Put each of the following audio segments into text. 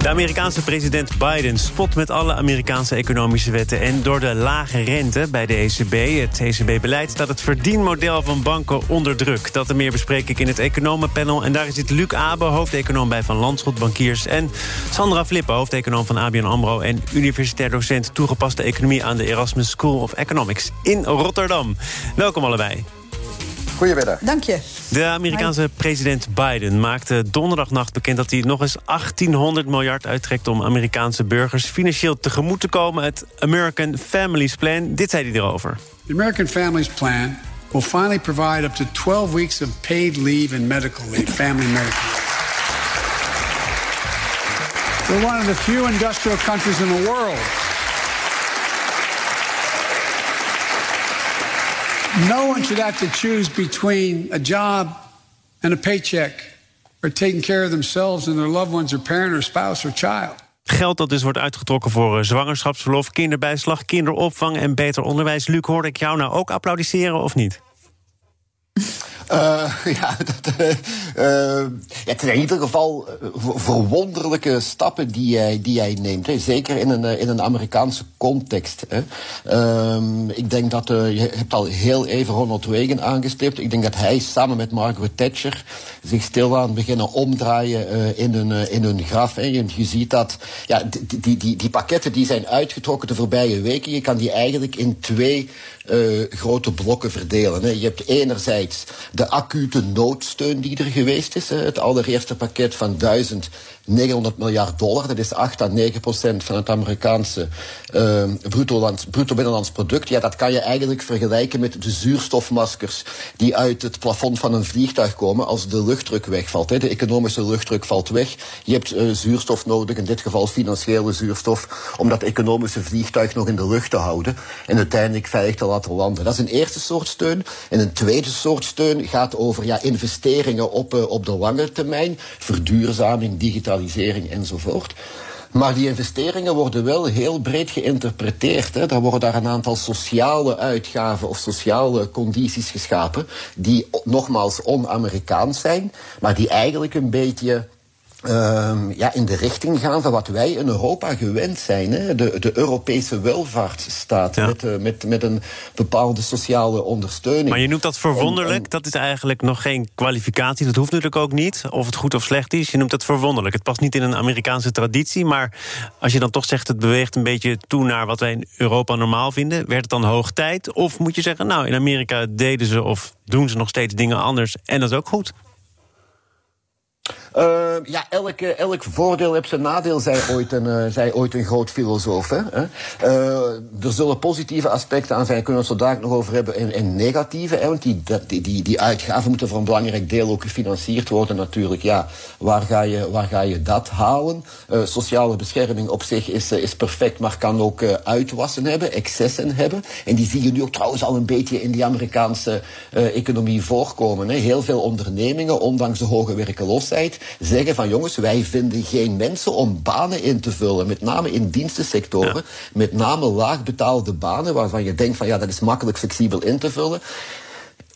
De Amerikaanse president Biden spot met alle Amerikaanse economische wetten. En door de lage rente bij de ECB, het ECB-beleid, staat het verdienmodel van banken onder druk. Dat en meer bespreek ik in het Economenpanel. En daar zit Luc Abe, hoofdeconoom bij Van Landschot Bankiers. En Sandra Flippen, hoofdeconoom van ABN AMRO. En universitair docent toegepaste economie aan de Erasmus School of Economics in Rotterdam. Welkom allebei. Goedemiddag. Dank je. De Amerikaanse president Biden maakte donderdagnacht bekend dat hij nog eens 1800 miljard uittrekt om Amerikaanse burgers financieel tegemoet te komen. Het American Families Plan. Dit zei hij erover. The American Families Plan will finally provide up to 12 weeks of paid leave and medical leave, family medical leave. We're one of the few industrial countries in the world No one should have to choose between a job and a paycheck, or taking care of themselves and their loved ones, or parent, or spouse, or child. Geld dat dus wordt uitgetrokken voor eh, zwangerschapsverlof, kinderbijslag, kinderopvang en beter onderwijs. Luc, hoorde ik jou nou ook applaudisseren of niet? Uh, ja, dat, uh, uh, het zijn in ieder geval verwonderlijke stappen die jij, die jij neemt. Hè. Zeker in een, in een Amerikaanse context. Hè. Uh, ik denk dat je hebt al heel even Ronald Reagan aangestipt. Ik denk dat hij samen met Margaret Thatcher zich stilaan beginnen omdraaien in, hun, in hun graf. Hè. Je, je ziet dat ja, die, die, die, die pakketten die zijn uitgetrokken de voorbije weken, je kan die eigenlijk in twee grote blokken verdelen. Hè. Je hebt enerzijds de acute noodsteun die er geweest is. Het allereerste pakket van 1900 miljard dollar. Dat is 8 à 9 procent van het Amerikaanse uh, bruto, bruto binnenlands product. Ja, dat kan je eigenlijk vergelijken met de zuurstofmaskers die uit het plafond van een vliegtuig komen als de luchtdruk wegvalt. Hè. De economische luchtdruk valt weg. Je hebt uh, zuurstof nodig, in dit geval financiële zuurstof, om dat economische vliegtuig nog in de lucht te houden en uiteindelijk veilig te laten landen. Dat is een eerste soort steun. En een tweede soort steun gaat over ja, investeringen op, uh, op de lange termijn, verduurzaming, digitalisering enzovoort. Maar die investeringen worden wel heel breed geïnterpreteerd. Hè. Er worden daar een aantal sociale uitgaven of sociale condities geschapen, die nogmaals on-Amerikaans zijn, maar die eigenlijk een beetje uh, ja, in de richting gaan van wat wij in Europa gewend zijn. Hè? De, de Europese welvaartsstaat ja. met, uh, met, met een bepaalde sociale ondersteuning. Maar je noemt dat verwonderlijk. En, en... Dat is eigenlijk nog geen kwalificatie. Dat hoeft natuurlijk ook niet. Of het goed of slecht is. Je noemt dat verwonderlijk. Het past niet in een Amerikaanse traditie. Maar als je dan toch zegt het beweegt een beetje toe naar wat wij in Europa normaal vinden. Werd het dan hoog tijd? Of moet je zeggen, nou in Amerika deden ze of doen ze nog steeds dingen anders. En dat is ook goed. Uh, ja, elke, elk voordeel heeft zijn nadeel, zei ooit een, zei ooit een groot filosoof. Hè? Uh, er zullen positieve aspecten aan zijn, kunnen we het zo dadelijk nog over hebben, en, en negatieve. Hè? Want die, die, die, die uitgaven moeten voor een belangrijk deel ook gefinancierd worden natuurlijk. Ja, waar ga je, waar ga je dat halen? sociale bescherming op zich is, is perfect, maar kan ook uitwassen hebben, excessen hebben. En die zie je nu ook trouwens al een beetje in die Amerikaanse economie voorkomen. Hè? Heel veel ondernemingen, ondanks de hoge werkeloosheid, zeggen van jongens, wij vinden geen mensen om banen in te vullen. Met name in dienstensectoren. Ja. Met name laag betaalde banen waarvan je denkt van ja, dat is makkelijk flexibel in te vullen.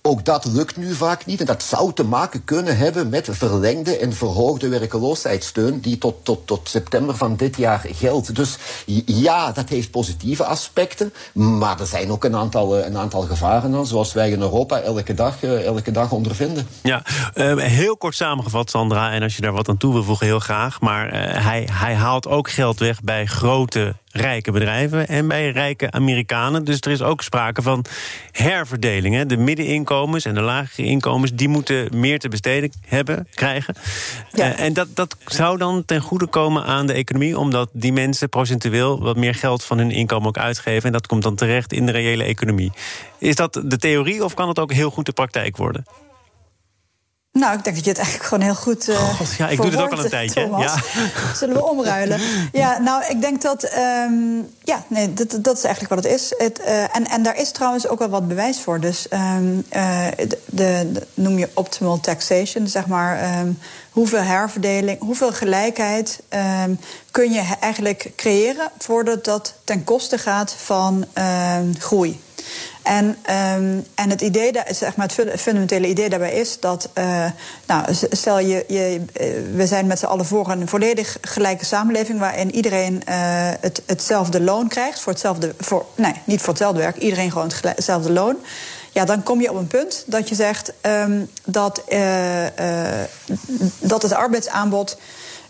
Ook dat lukt nu vaak niet. En dat zou te maken kunnen hebben met verlengde en verhoogde werkeloosheidssteun die tot, tot, tot september van dit jaar geldt. Dus ja, dat heeft positieve aspecten. Maar er zijn ook een aantal, een aantal gevaren aan, zoals wij in Europa elke dag, elke dag ondervinden. Ja, uh, heel kort samengevat, Sandra. En als je daar wat aan toe wil voegen, heel graag. Maar uh, hij, hij haalt ook geld weg bij grote rijke bedrijven en bij rijke Amerikanen. Dus er is ook sprake van herverdeling. Hè. De middeninkomens en de lagere inkomens... die moeten meer te besteden hebben, krijgen. Ja. Uh, en dat, dat zou dan ten goede komen aan de economie... omdat die mensen procentueel wat meer geld van hun inkomen ook uitgeven... en dat komt dan terecht in de reële economie. Is dat de theorie of kan het ook heel goed de praktijk worden? Nou, ik denk dat je het eigenlijk gewoon heel goed. Uh, God, ja, ik doe het ook al een tijdje. Ja. Zullen we omruilen? Ja, nou, ik denk dat. Um, ja, nee, dat, dat is eigenlijk wat het is. Het, uh, en, en daar is trouwens ook wel wat bewijs voor. Dus um, uh, de, de, noem je optimal taxation, zeg maar. Um, hoeveel herverdeling, hoeveel gelijkheid kun je eigenlijk creëren voordat dat ten koste gaat van groei. En, um, en het idee, zeg maar, het fundamentele idee daarbij is dat, uh, nou, stel je, je, eh, we zijn met z'n allen voor een volledig gelijke samenleving waarin iedereen uh, het, hetzelfde loon krijgt voor hetzelfde, voor, nee, niet voor hetzelfde werk, iedereen gewoon hetzelfde loon. Ja, dan kom je op een punt dat je zegt um, dat, dat het arbeidsaanbod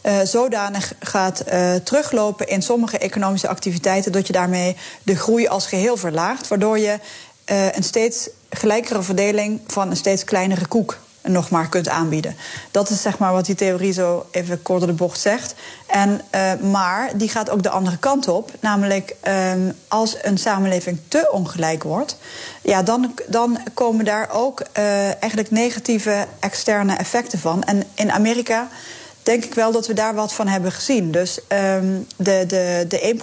uh, zodanig gaat uh, teruglopen in sommige economische activiteiten dat je daarmee de groei als geheel verlaagt, waardoor je uh, een steeds gelijkere verdeling van een steeds kleinere koek nog maar kunt aanbieden. Dat is zeg maar wat die theorie zo even kort door de bocht zegt. En, maar die gaat ook de andere kant op. Namelijk, um, als een samenleving te ongelijk wordt, ja, dan, dan komen daar ook eigenlijk negatieve externe effecten van. En in Amerika denk ik wel dat we daar wat van hebben gezien. Dus um, de, de, de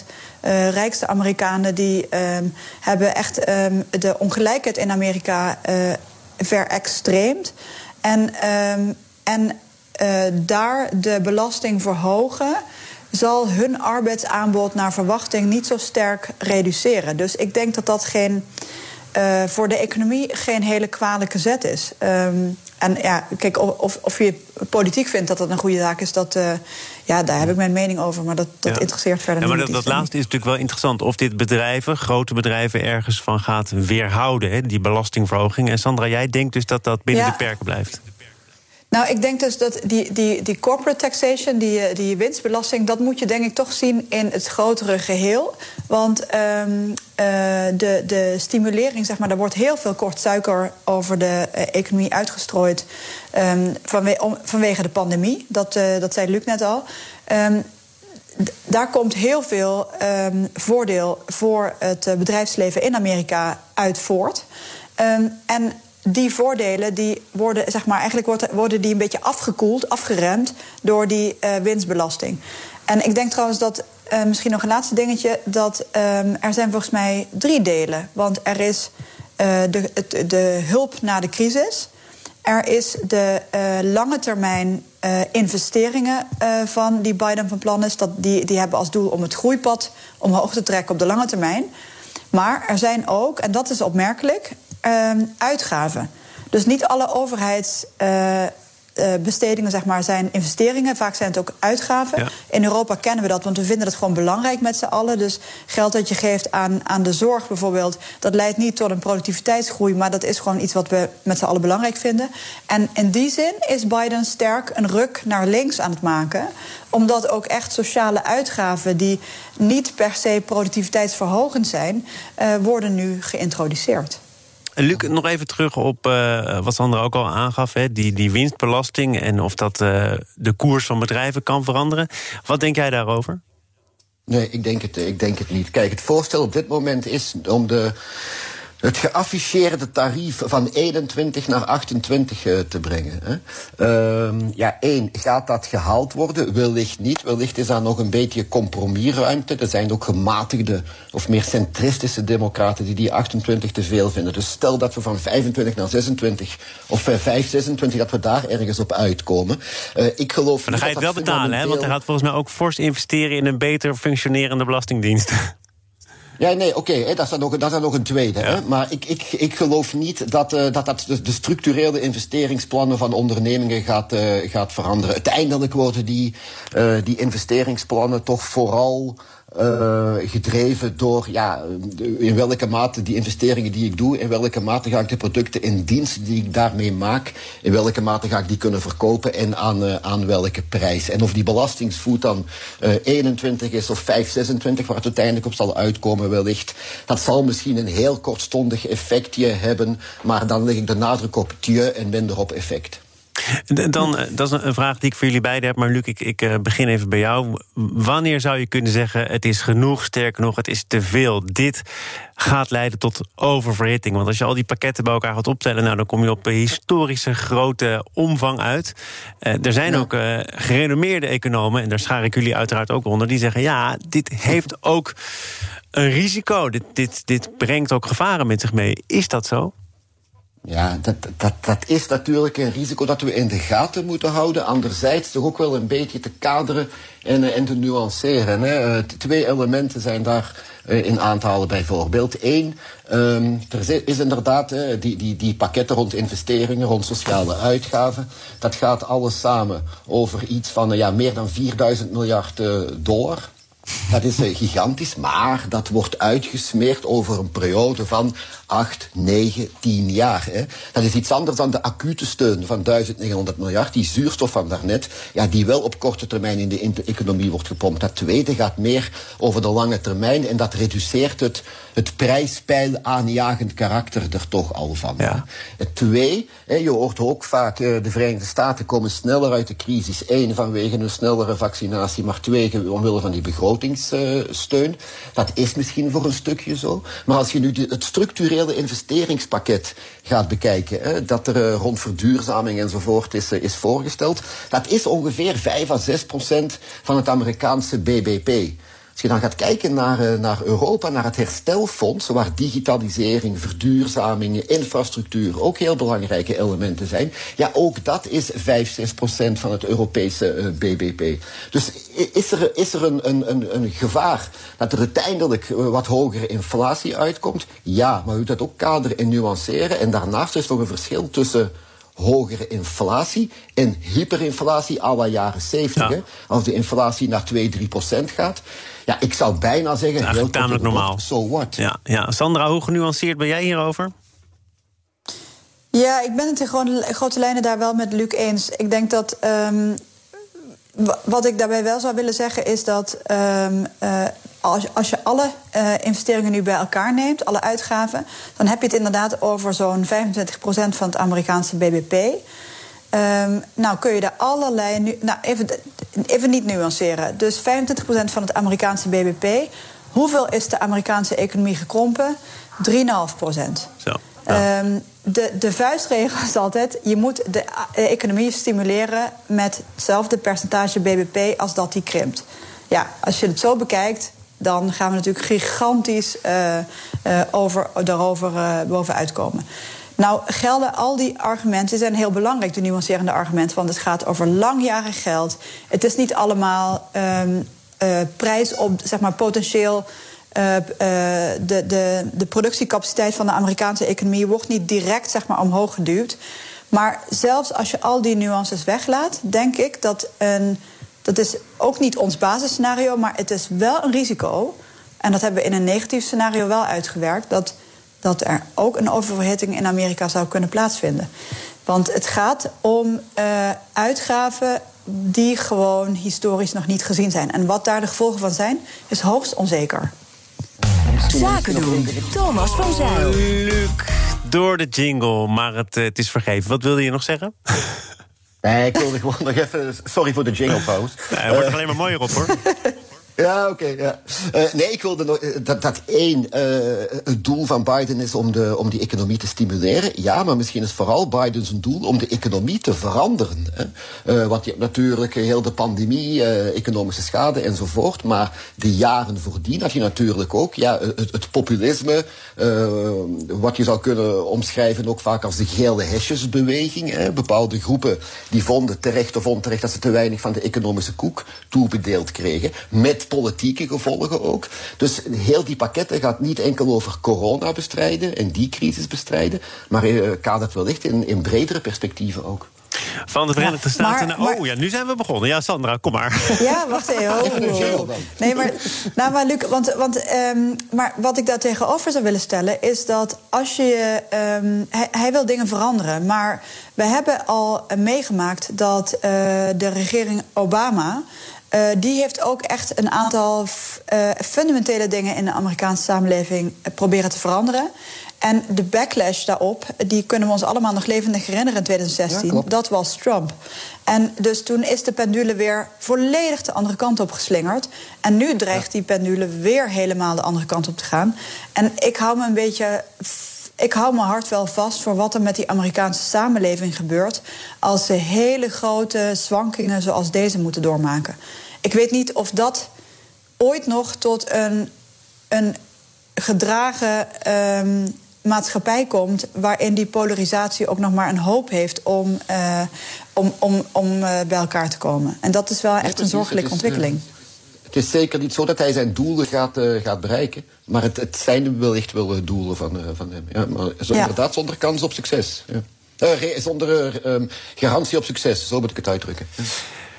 1% uh, rijkste Amerikanen die um, hebben echt um, de ongelijkheid in Amerika uh, verextreemd. En, en uh, daar de belasting verhogen zal hun arbeidsaanbod naar verwachting niet zo sterk reduceren. Dus ik denk dat dat geen, uh, voor de economie geen hele kwalijke zet is. Um, en ja, kijk, of, of je politiek vindt dat dat een goede zaak is, dat, uh, ja, daar heb ik mijn mening over. Maar dat, dat interesseert verder ja, maar niet. Dat, dat laatste is natuurlijk wel interessant. Of dit bedrijven, grote bedrijven, ergens van gaat weerhouden, hè, die belastingverhoging. En Sandra, jij denkt dus dat dat binnen ja. de perken blijft? Nou, ik denk dus dat die, die, die corporate taxation, die, die winstbelasting, dat moet je denk ik toch zien in het grotere geheel. Want um, uh, de, de stimulering, zeg maar, daar wordt heel veel kort suiker over de uh, economie uitgestrooid om, vanwege de pandemie. Dat, dat zei Luc net al. Um, daar komt heel veel voordeel voor het bedrijfsleven in Amerika uit voort. En die voordelen die worden, zeg maar, eigenlijk worden die een beetje afgekoeld, afgeremd door die uh, winstbelasting. En ik denk trouwens dat, uh, misschien nog een laatste dingetje, dat um, er zijn volgens mij drie delen. Want er is uh, de, de hulp na de crisis. Er is de lange termijn investeringen van die Biden van plan is. Dat die, die hebben als doel om het groeipad omhoog te trekken op de lange termijn. Maar er zijn ook, en dat is opmerkelijk, uitgaven. Dus niet alle overheidsbestedingen uh, uh, zeg maar, zijn investeringen. Vaak zijn het ook uitgaven. Ja. In Europa kennen we dat, want we vinden het gewoon belangrijk met z'n allen. Dus geld dat je geeft aan, aan de zorg bijvoorbeeld... dat leidt niet tot een productiviteitsgroei... maar dat is gewoon iets wat we met z'n allen belangrijk vinden. En in die zin is Biden sterk een ruk naar links aan het maken omdat ook echt sociale uitgaven die niet per se productiviteitsverhogend zijn, uh, worden nu geïntroduceerd. Luc, nog even terug op uh, wat Sandra ook al aangaf, hè, die, die winstbelasting en of dat uh, de koers van bedrijven kan veranderen. Wat denk jij daarover? Nee, ik denk het, ik denk het niet. Kijk, het voorstel op dit moment is om de het geafficheerde tarief van 21 naar 28 uh, te brengen. Hè. Uh, ja, één, gaat dat gehaald worden? Wellicht niet. Wellicht is daar nog een beetje compromisruimte. Er zijn ook gematigde of meer centristische democraten die die 28 te veel vinden. Dus stel dat we van 25 naar 26 of uh, 5, 26, dat we daar ergens op uitkomen. Uh, ik geloof maar dan ga je het wel betalen, hè? Want hij gaat volgens mij ook fors investeren in een beter functionerende belastingdienst. Ja, nee, oké, okay, dat, is dan nog, dat is dan nog een tweede. Ja. Hè? Maar ik, ik, ik geloof niet dat uh, dat, dat de, de, structurele investeringsplannen van ondernemingen gaat, uh, gaat veranderen. Uiteindelijk worden die, uh, die investeringsplannen toch vooral uh, gedreven door ja, in welke mate die investeringen die ik doe, in welke mate ga ik de producten in dienst die ik daarmee maak, in welke mate ga ik die kunnen verkopen en aan, uh, aan welke prijs. En of die belastingsvoet dan uh, 21 is of 5, 26, waar het uiteindelijk op zal uitkomen wellicht, dat zal misschien een heel kortstondig effectje hebben, maar dan leg ik de nadruk op tje en minder op effect. Dan, eh, dat is een vraag die ik voor jullie beiden heb. Maar Luc, ik, ik eh, begin even bij jou. Wanneer zou je kunnen zeggen: het is genoeg, sterker nog, het is te veel? Dit gaat leiden tot oververhitting. Want als je al die pakketten bij elkaar gaat optellen, nou, dan kom je op een historische grote omvang uit. er zijn ook gerenommeerde economen, en daar schaar ik jullie uiteraard ook onder, die zeggen: ja, dit heeft ook een risico. Dit, dit, dit brengt ook gevaren met zich mee. Is dat zo? Ja, dat, dat, dat is natuurlijk een risico dat we in de gaten moeten houden. Anderzijds toch ook wel een beetje te kaderen en, eh, en te nuanceren. Hè. Eh, twee elementen zijn daar uh, in aanhalen bijvoorbeeld. Eén, um, er is inderdaad uh, die, die, die pakketten rond investeringen, rond sociale uitgaven. Dat gaat alles samen over iets van ja, meer dan 4000 miljard dollar. Dat is gigantisch, maar dat wordt uitgesmeerd over een periode van 8, 9, 10 jaar. Hè. Dat is iets anders dan de acute steun van 1900 miljard. Die zuurstof van daarnet, ja, die wel op korte termijn in de economie wordt gepompt. Dat tweede gaat meer over de lange termijn en dat reduceert het, het prijspeil aanjagend karakter er toch al van. Ja. Het twee, hè, je hoort ook vaak, uh, de Verenigde Staten komen sneller uit de crisis. Eén, vanwege een snellere vaccinatie, maar twee, omwille van die begrotingssteun. dat is misschien voor een stukje zo. Maar als je nu het structureel hele investeringspakket gaat bekijken, dat er uh, rond verduurzaming enzovoort is, uh, is voorgesteld, dat is ongeveer 5 à 6 procent van het Amerikaanse BBP. Als je dan gaat kijken naar, uh, naar Europa, naar het herstelfonds, waar digitalisering, verduurzaming, infrastructuur ook heel belangrijke elementen zijn, ja, ook dat is 5, 6 procent van het Europese uh, BBP. Dus is er, is er een, een, een, een gevaar dat er uiteindelijk wat hogere inflatie uitkomt? Ja, maar u moet dat ook kaderen en nuanceren. En daarnaast is nog een verschil tussen hogere inflatie en hyperinflatie à la jaren 70. Ja. Als de inflatie naar 2, 3 procent gaat. Ja, ik zou bijna zeggen... Heel tamelijk normaal. So what? Ja, ja. Sandra, hoe genuanceerd ben jij hierover? Ja, ik ben het in grote lijnen daar wel met Luc eens. Ik denk dat... Um, wat ik daarbij wel zou willen zeggen is dat um, uh, als, je, als je alle uh, investeringen nu bij elkaar neemt, alle uitgaven, dan heb je het inderdaad over zo'n 25% van het Amerikaanse BBP. Um, nou kun je daar allerlei. Nu, nou, even, even niet nuanceren. Dus 25% van het Amerikaanse BBP. Hoeveel is de Amerikaanse economie gekrompen? 3,5%. Zo. Ja. Um, de, de vuistregel is altijd: je moet de economie stimuleren met hetzelfde percentage BBP als dat die krimpt. Ja, als je het zo bekijkt, dan gaan we natuurlijk gigantisch uh, uh, over, daarover uh, bovenuit komen. Nou, gelden al die argumenten zijn heel belangrijk, de nuancerende argumenten, want het gaat over langjarig geld. Het is niet allemaal um, prijs op, zeg maar, potentieel. de, de, de productiecapaciteit van de Amerikaanse economie wordt niet direct zeg maar, omhoog geduwd. Maar zelfs als je al die nuances weglaat, denk ik dat een dat is ook niet ons basisscenario, maar het is wel een risico. En dat hebben we in een negatief scenario wel uitgewerkt. Dat, dat er ook een oververhitting in Amerika zou kunnen plaatsvinden. Want het gaat om uh, uitgaven die gewoon historisch nog niet gezien zijn. En wat daar de gevolgen van zijn, is hoogst onzeker. Zaken doen. Thomas van Zijl. Luc, door de jingle, maar het, eh, het is vergeven. Wat wilde je nog zeggen? Nee, ik wilde gewoon nog even... Sorry voor de jingle pauze. Nee, het wordt uh, alleen maar mooier op, hoor. Ja, oké. Ja. Uh, nee, ik wilde nog, dat, dat één, uh, het doel van Biden is om, de, om die economie te stimuleren. Ja, maar misschien is vooral Bidens doel om de economie te veranderen. Hè. Want je hebt natuurlijk heel de pandemie, economische schade enzovoort. Maar de jaren voordien had je natuurlijk ook ja, het, het populisme, wat je zou kunnen omschrijven ook vaak als de gele hesjesbeweging. Hè. Bepaalde groepen die vonden terecht of onterecht dat ze te weinig van de economische koek toebedeeld kregen. Met politieke gevolgen ook. Dus heel die pakketten gaat niet enkel over corona bestrijden en die crisis bestrijden, maar uh, kadert wellicht in, in bredere perspectieven ook. Van de Verenigde ja, Staten. Maar, maar, oh ja, nu zijn we begonnen. Ja, Sandra, kom maar. Ja, wacht even. Oh. Nee, maar, nou, maar Luc, want, want um, maar wat ik daar tegenover zou willen stellen is dat als je. Um, hij, hij, wil dingen veranderen, maar we hebben al meegemaakt dat uh, de regering Obama. Uh, die heeft ook echt een aantal uh, fundamentele dingen in de Amerikaanse samenleving proberen te veranderen. En de backlash daarop, die kunnen we ons allemaal nog levendig herinneren in 2016. dat was Trump. En dus toen is de pendule weer volledig de andere kant op geslingerd. En nu dreigt die pendule weer helemaal de andere kant op te gaan. En ik hou me een beetje ik hou mijn hart wel vast voor wat er met die Amerikaanse samenleving gebeurt. als ze hele grote zwankingen zoals deze moeten doormaken. Ik weet niet of dat ooit nog tot een, een gedragen ehm, maatschappij komt. waarin die polarisatie ook nog maar een hoop heeft om, uh, om, om, om uh, bij elkaar te komen. En dat is wel echt een zorgelijke ontwikkeling. Het is zeker niet zo dat hij zijn doelen gaat, uh, gaat bereiken. Maar het, het zijn wellicht wel doelen van, uh, van hem. Ja, maar zo, ja. inderdaad zonder kans op succes. Ja. Uh, zonder um, garantie op succes, zo moet ik het uitdrukken.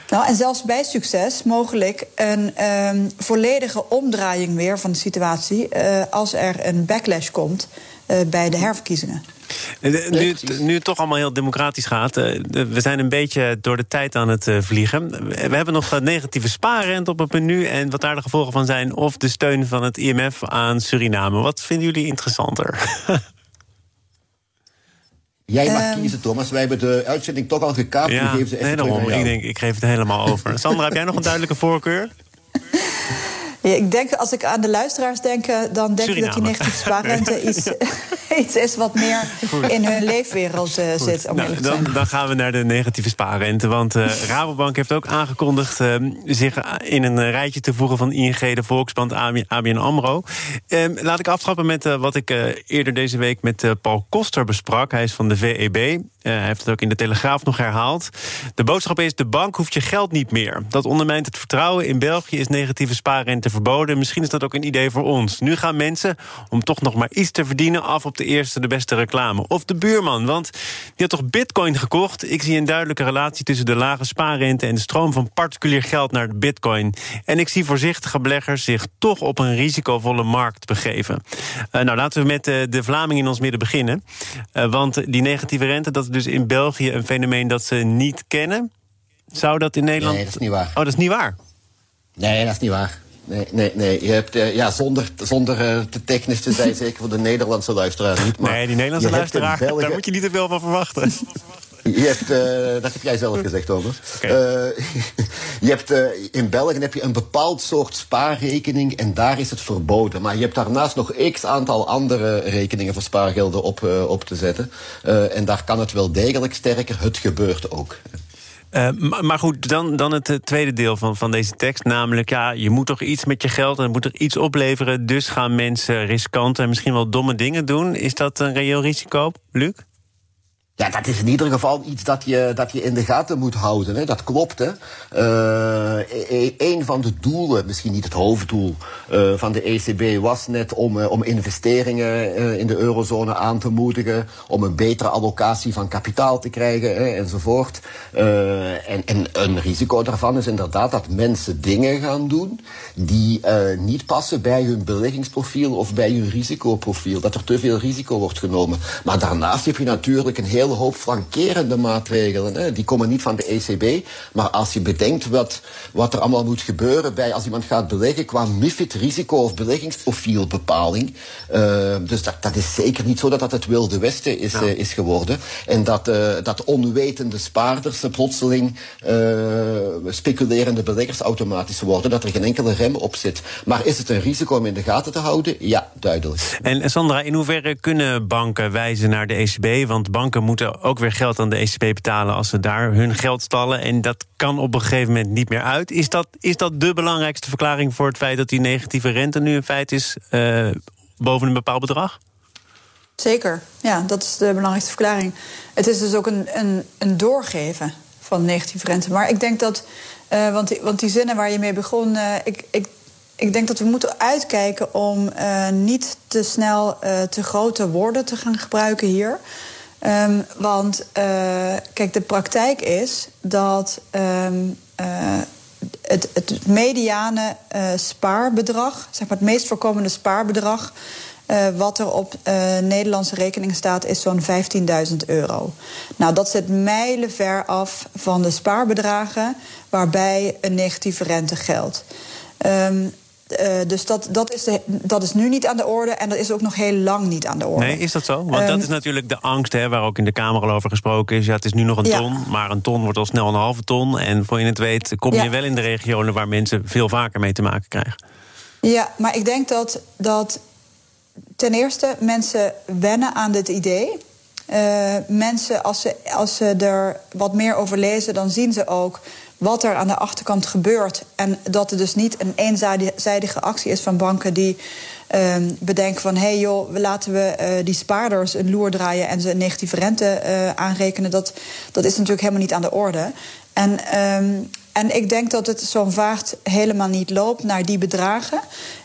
Nou, en zelfs bij succes mogelijk een um, volledige omdraaiing weer van de situatie... als er een backlash komt bij de herverkiezingen. Eh, nu, nu het toch allemaal heel democratisch gaat, eh, we zijn een beetje door de tijd aan het eh, vliegen. We hebben nog negatieve spaarrente op het menu en wat daar de gevolgen van zijn, of de steun van het IMF aan Suriname. Wat vinden jullie interessanter? Jij mag um, kiezen, Thomas. Wij hebben de uitzending toch al gekaapt. Ja, geven ze nee, daarom. Ik denk, ik geef het helemaal over. Sandra, heb jij nog een duidelijke voorkeur? Ja, ik denk, als ik aan de luisteraars denk, dan denk ik dat die negatieve spaarrente iets, iets is wat meer in hun leefwereld uh, zit. Om nou, dan, dan, gaan we naar de negatieve spaarrente. Want uh, Rabobank heeft ook aangekondigd uh, zich in een rijtje te voegen van ING, de Volksbank, ABN AMRO. Ehm, laat ik aftrappen met wat ik eerder deze week met Paul Koster besprak. Hij is van de VEB. Hij heeft het ook in de Telegraaf nog herhaald. De boodschap is: de bank hoeft je geld niet meer. Dat ondermijnt het vertrouwen. In België is negatieve spaarrente verboden. Misschien is dat ook een idee voor ons. Nu gaan mensen, om toch nog maar iets te verdienen, af op de eerste, de beste reclame. Of de buurman, want die had toch bitcoin gekocht? Ik zie een duidelijke relatie tussen de lage spaarrente en de stroom van particulier geld naar de bitcoin. En ik zie voorzichtige beleggers zich toch op een risicovolle markt begeven. Uh, nou, laten we met uh, de Vlaming in ons midden beginnen. want die negatieve rente, dat dus in België een fenomeen dat ze niet kennen. Zou dat in Nederland. Nee, dat is niet waar. Oh, dat is niet waar. Nee, dat is niet waar. Nee, nee, nee. Je hebt, uh, ja, zonder, zonder uh, te technisch te zijn, zeker voor de Nederlandse luisteraar niet. Maar nee, die Nederlandse luisteraar, daar moet je niet te veel van verwachten. Je hebt, uh, dat heb jij zelf gezegd, Thomas. Okay. je hebt, in België heb je een bepaald soort spaarrekening en daar is het verboden. Maar je hebt daarnaast nog x aantal andere rekeningen voor spaargelden op, op te zetten. en daar kan het wel degelijk sterker. Het gebeurt ook. Uh, maar goed, dan, dan het eh, tweede deel van, van deze tekst. Namelijk, ja, je moet toch iets met je geld en het moet er iets opleveren. Dus gaan mensen riskante en misschien wel domme dingen doen. Is dat een reëel risico, Luc? Ja, dat is in ieder geval iets dat je, dat je in de gaten moet houden. Hè. Dat klopt. Hè. Uh, een van de doelen, misschien niet het hoofddoel, uh, van de ECB was net om, uh, om investeringen in de eurozone aan te moedigen. Om een betere allocatie van kapitaal te krijgen hè, enzovoort. en, en een risico daarvan is inderdaad dat mensen dingen gaan doen die niet passen bij hun beleggingsprofiel of bij hun risicoprofiel. Dat er te veel risico wordt genomen. Maar daarnaast heb je natuurlijk een heel hele hoop flankerende maatregelen. Hè. Die komen niet van de ECB. Maar als je bedenkt wat, wat er allemaal moet gebeuren bij als iemand gaat beleggen qua MIFID-risico- of beleggingsprofielbepaling. Uh, dus dat, dat is zeker niet zo dat dat het Wilde Westen is, uh, is geworden. En dat, uh, dat onwetende spaarders plotseling speculerende beleggers automatisch worden. Dat er geen enkele rem op zit. Maar is het een risico om in de gaten te houden? Ja, duidelijk. En Sandra, in hoeverre kunnen banken wijzen naar de ECB? Want banken moeten ook weer geld aan de ECB betalen als ze daar hun geld stallen. En dat kan op een gegeven moment niet meer uit. Is dat, is dat de belangrijkste verklaring voor het feit dat die negatieve rente nu een feit is uh, boven een bepaald bedrag? Zeker, ja, dat is de belangrijkste verklaring. Het is dus ook een, een, een doorgeven van negatieve rente. Maar ik denk dat, uh, want, die, want die zinnen waar je mee begon, uh, ik, ik, ik denk dat we moeten uitkijken om niet te snel te grote woorden te gaan gebruiken hier. Um, want uh, kijk, de praktijk is dat um, uh, het, het, mediane uh, spaarbedrag, zeg maar het meest voorkomende spaarbedrag, wat er op Nederlandse rekeningen staat, is zo'n 15.000 euro. Nou, dat zit mijlenver af van de spaarbedragen waarbij een negatieve rente geldt. Um, dus dat, dat, is de, dat is nu niet aan de orde en dat is ook nog heel lang niet aan de orde. Nee, is dat zo? Want dat Ehm, is natuurlijk de angst hè, waar ook in de Kamer al over gesproken is. Ja, het is nu nog een Ja. ton, maar een ton wordt al snel een halve ton. En voor je het weet kom je Ja. wel in de regionen waar mensen veel vaker mee te maken krijgen. Ja, maar ik denk dat, dat ten eerste mensen wennen aan dit idee. Eh, mensen, als ze, als ze er wat meer over lezen, dan zien ze ook wat er aan de achterkant gebeurt. En dat het dus niet een eenzijdige actie is van banken die ehm, bedenken van... hé hey joh, laten we eh, die spaarders een loer draaien en ze negatieve rente eh, aanrekenen. Dat, dat is natuurlijk helemaal niet aan de orde. En, ehm, en ik denk dat het zo'n vaart helemaal niet loopt naar die bedragen.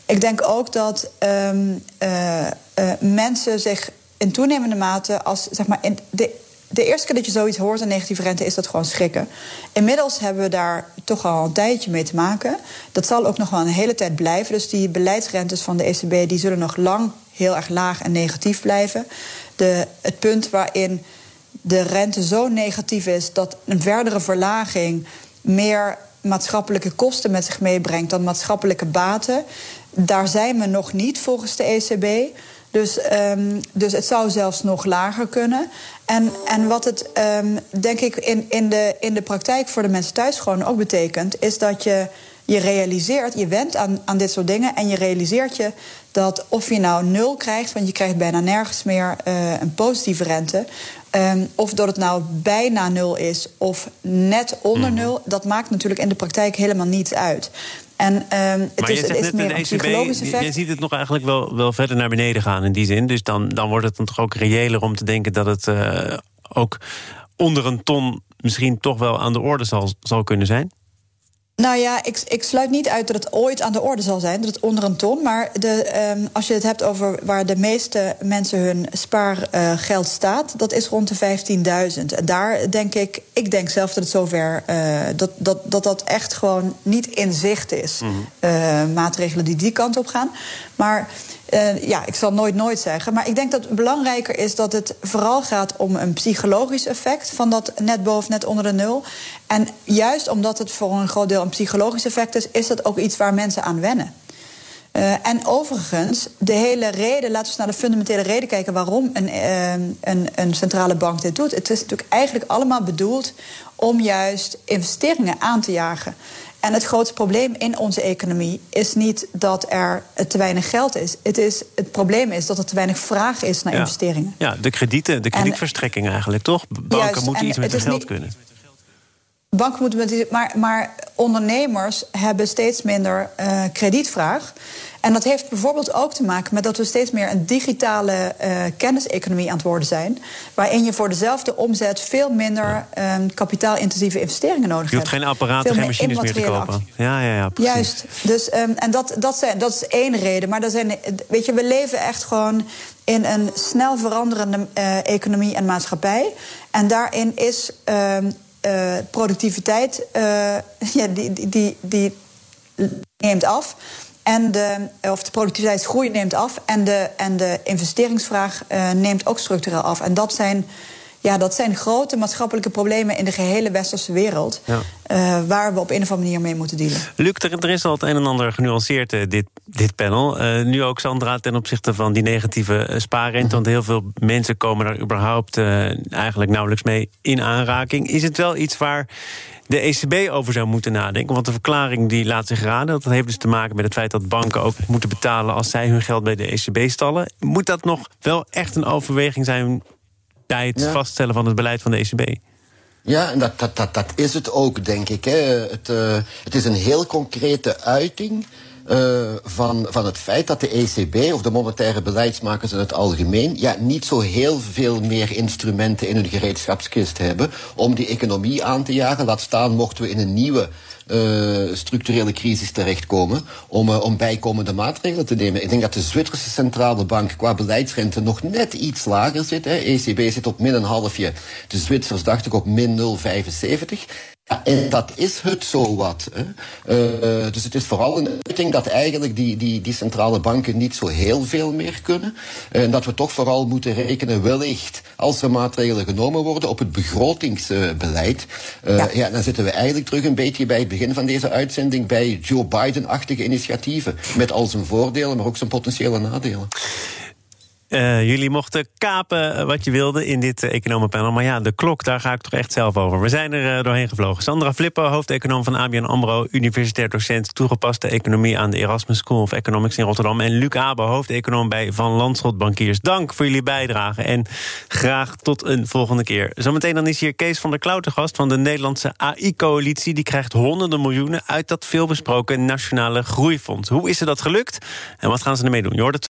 Ik denk ook dat ehm, eh, eh, mensen zich in toenemende mate als zeg maar in de, de eerste keer dat je zoiets hoort, een negatieve rente, is dat gewoon schrikken. Inmiddels hebben we daar toch al een tijdje mee te maken. Dat zal ook nog wel een hele tijd blijven. Dus die beleidsrentes van de ECB die zullen nog lang heel erg laag en negatief blijven. De, het punt waarin de rente zo negatief is dat een verdere verlaging meer maatschappelijke kosten met zich meebrengt dan maatschappelijke baten. Daar zijn we nog niet volgens de ECB. Dus, um, dus het zou zelfs nog lager kunnen. En, en wat het, um, denk ik, in, in, de, in de praktijk voor de mensen thuis gewoon ook betekent, is dat je je realiseert, je went aan, aan dit soort dingen en je realiseert je dat of je nou nul krijgt, want je krijgt bijna nergens meer uh, een positieve rente. Um, of dat het nou bijna nul is of net onder Mhm. nul, dat maakt natuurlijk in de praktijk helemaal niets uit. En um, het Maar is, je het is meer een psychologisch ECB, effect. je ziet het nog eigenlijk wel, wel verder naar beneden gaan in die zin. Dus dan, dan wordt het dan toch ook reëler om te denken dat het uh, ook onder een ton misschien toch wel aan de orde zal, zal kunnen zijn. Nou ja, ik, ik, sluit niet uit dat het ooit aan de orde zal zijn, dat het onder een ton. Maar de, um, als je het hebt over waar de meeste mensen hun spaargeld uh, staat, dat is rond de 15.000. En daar denk ik, ik denk zelf dat het zover, uh, dat, dat, dat dat echt gewoon niet in zicht is. Mm -hmm. uh, maatregelen die die kant op gaan. Maar uh, ja, ik zal nooit nooit zeggen. Maar ik denk dat het belangrijker is dat het vooral gaat om een psychologisch effect van dat net boven, net onder de nul. En juist omdat het voor een groot deel een psychologisch effect is, is dat ook iets waar mensen aan wennen. Uh, en overigens, de hele reden, laten we eens naar de fundamentele reden kijken waarom een, uh, een, een centrale bank dit doet. Het is natuurlijk eigenlijk allemaal bedoeld om juist investeringen aan te jagen. En het grootste probleem in onze economie is niet dat er te weinig geld is. Het, is, het probleem is dat er te weinig vraag is naar ja. investeringen. Ja, de kredieten, de kredietverstrekking eigenlijk, toch? Banken Juist, moeten en iets met hun geld niet- kunnen. Banken moeten met maar, maar ondernemers hebben steeds minder eh, kredietvraag. En dat heeft bijvoorbeeld ook te maken met dat we steeds meer een digitale eh, kenniseconomie aan het worden zijn. Waarin je voor dezelfde omzet veel minder eh, kapitaalintensieve investeringen nodig Je hebt. hoeft geen apparaten, geen machines meer te kopen. Ja, ja, ja, precies. Juist. Dus, um, en dat, dat, zijn, dat is één reden. Maar zijn, weet je, we leven echt gewoon in een snel veranderende uh, economie en maatschappij. En daarin is um, uh, productiviteit, uh, ja, die, die, die, die neemt af. En de, of de productiviteitsgroei neemt af. En de, en de investeringsvraag uh, neemt ook structureel af. En dat zijn, ja, dat zijn grote maatschappelijke problemen in de gehele westerse wereld. Ja. Uh, waar we op een of andere manier mee moeten dealen. Luc, er, er is al het een en ander genuanceerd, uh, dit, dit panel. Nu ook Sandra ten opzichte van die negatieve spaarrente. Want heel veel mensen komen daar überhaupt eigenlijk nauwelijks mee in aanraking. Is het wel iets waar de ECB over zou moeten nadenken? Want de verklaring die laat zich raden. Dat heeft dus te maken met het feit dat banken ook moeten betalen... als zij hun geld bij de ECB stallen. Moet dat nog wel echt een overweging zijn... bij het Ja. vaststellen van het beleid van de ECB? Ja, en dat, dat, dat, dat is het ook, denk ik. Hè. Het, uh, het is een heel concrete uiting uh, van, van het feit dat de ECB of de monetaire beleidsmakers in het algemeen ja, niet zo heel veel meer instrumenten in hun gereedschapskist hebben om die economie aan te jagen. Laat staan mochten we in een nieuwe uh, structurele crisis terechtkomen om, uh, om bijkomende maatregelen te nemen. Ik denk dat de Zwitserse centrale bank qua beleidsrente nog net iets lager zit. Hè. ECB zit op min een halfje, de Zwitsers dacht ik op min 0,75. Ja, en dat is het zo wat. Hè. Uh, uh, dus het is vooral een uiting dat eigenlijk die, die, die centrale banken niet zo heel veel meer kunnen. En dat we toch vooral moeten rekenen, wellicht, als er maatregelen genomen worden op het begrotingsbeleid. Uh, ja. ja. dan zitten we eigenlijk terug een beetje bij het begin van deze uitzending bij Joe Biden-achtige initiatieven. Met al zijn voordelen, maar ook zijn potentiële nadelen. Uh, jullie mochten kapen eh, wat je wilde in dit uh, economenpanel. Maar ja, de klok, daar ga ik toch echt zelf over. We zijn er doorheen gevlogen. Sandra Flippo, hoofdeconoom van ABN AMRO... universitair docent toegepaste economie... aan de Erasmus School of Economics in Rotterdam. En Luc Abe, hoofdeconoom bij Van Landschot Bankiers. Dank voor jullie bijdrage en graag tot een volgende keer. Zometeen dan is hier Kees van der Klauw gast... van de Nederlandse AI-coalitie. Die krijgt honderden miljoenen uit dat veelbesproken Nationale Groeifonds. Hoe is er dat gelukt en wat gaan ze ermee doen? Je hoort het